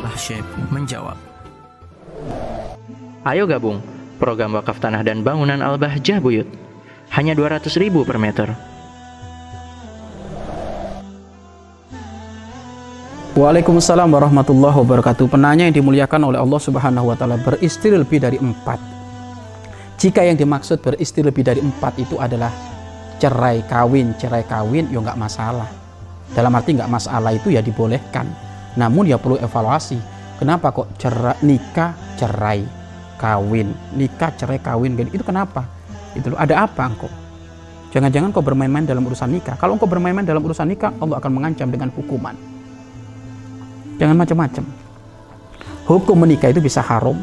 Abah Syekh menjawab. Ayo gabung program wakaf tanah dan bangunan Al-Bahjah Buyut. Hanya 200 ribu per meter. Waalaikumsalam warahmatullahi wabarakatuh. Penanya yang dimuliakan oleh Allah Subhanahu wa taala beristri lebih dari empat. Jika yang dimaksud beristri lebih dari empat itu adalah cerai kawin, cerai kawin, ya nggak masalah. Dalam arti nggak masalah itu ya dibolehkan. Namun ya perlu evaluasi. Kenapa kok cerai, nikah, cerai, kawin, nikah, cerai, kawin, itu kenapa? Itu ada apa engkau? Jangan-jangan kau bermain-main dalam urusan nikah. Kalau engkau bermain-main dalam urusan nikah, Allah akan mengancam dengan hukuman. Jangan macam-macam. Hukum menikah itu bisa haram,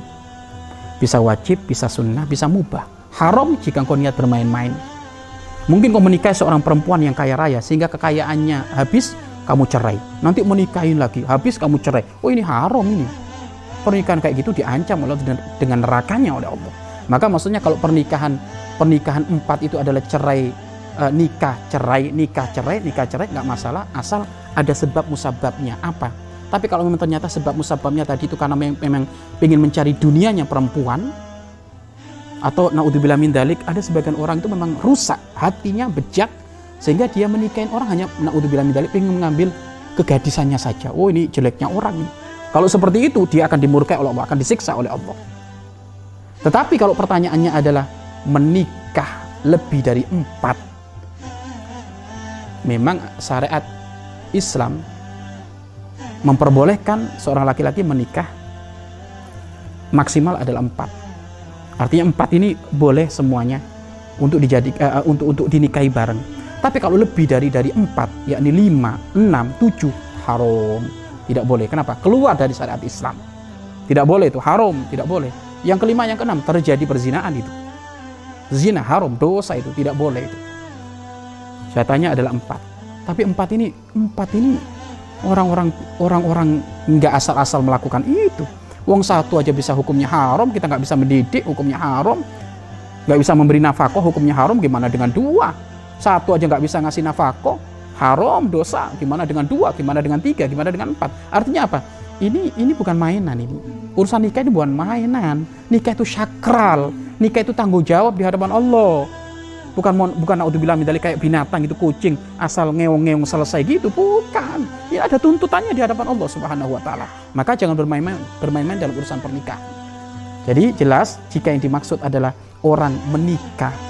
bisa wajib, bisa sunnah, bisa mubah. Haram jika engkau niat bermain-main. Mungkin kau menikahi seorang perempuan yang kaya raya sehingga kekayaannya habis, kamu cerai. Nanti menikahin lagi, habis kamu cerai. Oh ini haram ini. Pernikahan kayak gitu diancam oleh dengan nerakanya oleh Allah. Maka maksudnya kalau pernikahan pernikahan empat itu adalah cerai e, nikah cerai nikah cerai nikah cerai nggak masalah asal ada sebab musababnya apa tapi kalau memang ternyata sebab musababnya tadi itu karena memang, ingin mencari dunianya perempuan atau naudzubillah min dalik ada sebagian orang itu memang rusak hatinya bejat sehingga dia menikahin orang hanya naudzubillah min dalik ingin mengambil kegadisannya saja. Oh ini jeleknya orang kalau seperti itu dia akan dimurkai oleh Allah akan disiksa oleh Allah. Tetapi kalau pertanyaannya adalah menikah lebih dari empat memang syariat Islam memperbolehkan seorang laki-laki menikah maksimal adalah empat. Artinya empat ini boleh semuanya untuk dijadikan uh, untuk untuk dinikahi bareng tapi kalau lebih dari dari empat, yakni lima, enam, tujuh, haram. Tidak boleh. Kenapa? Keluar dari syariat Islam. Tidak boleh itu haram, tidak boleh. Yang kelima, yang keenam terjadi perzinaan itu. Zina haram, dosa itu tidak boleh itu. Syaitannya adalah empat. Tapi empat ini, empat ini orang-orang orang-orang nggak asal-asal melakukan itu. Uang satu aja bisa hukumnya haram, kita nggak bisa mendidik hukumnya haram, nggak bisa memberi nafkah hukumnya haram, gimana dengan dua? Satu aja nggak bisa ngasih nafkah, haram, dosa. Gimana dengan dua? Gimana dengan tiga? Gimana dengan empat? Artinya apa? Ini ini bukan mainan ini. Urusan nikah ini bukan mainan. Nikah itu sakral. Nikah itu tanggung jawab di hadapan Allah. Bukan bukan naudzubillah dari kayak binatang itu kucing asal ngeong-ngeong selesai gitu. Bukan. Ini ada tuntutannya di hadapan Allah Subhanahu wa taala. Maka jangan bermain-main bermain-main dalam urusan pernikahan. Jadi jelas jika yang dimaksud adalah orang menikah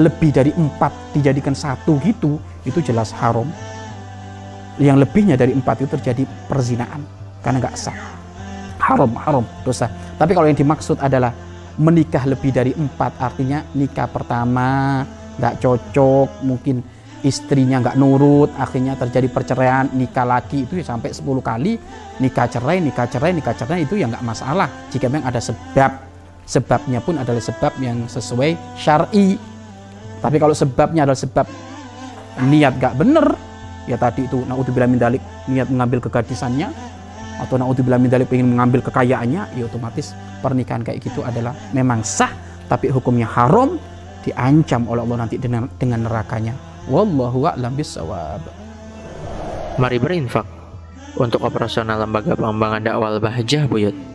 lebih dari empat dijadikan satu gitu, itu jelas haram. Yang lebihnya dari empat itu terjadi perzinaan karena nggak sah. Haram, haram, dosa. Tapi kalau yang dimaksud adalah menikah lebih dari empat, artinya nikah pertama nggak cocok, mungkin istrinya nggak nurut, akhirnya terjadi perceraian, nikah lagi itu ya sampai 10 kali, nikah cerai, nikah cerai, nikah cerai itu ya nggak masalah. Jika memang ada sebab, sebabnya pun adalah sebab yang sesuai syar'i tapi kalau sebabnya adalah sebab niat gak bener, ya tadi itu naudzubillah min dalik niat mengambil kegadisannya atau naudzubillah min dalik ingin mengambil kekayaannya, ya otomatis pernikahan kayak gitu adalah memang sah tapi hukumnya haram diancam oleh Allah nanti dengan dengan nerakanya. Wallahu a'lam bissawab. Mari berinfak untuk operasional lembaga pengembangan dakwah Bahjah Buyut.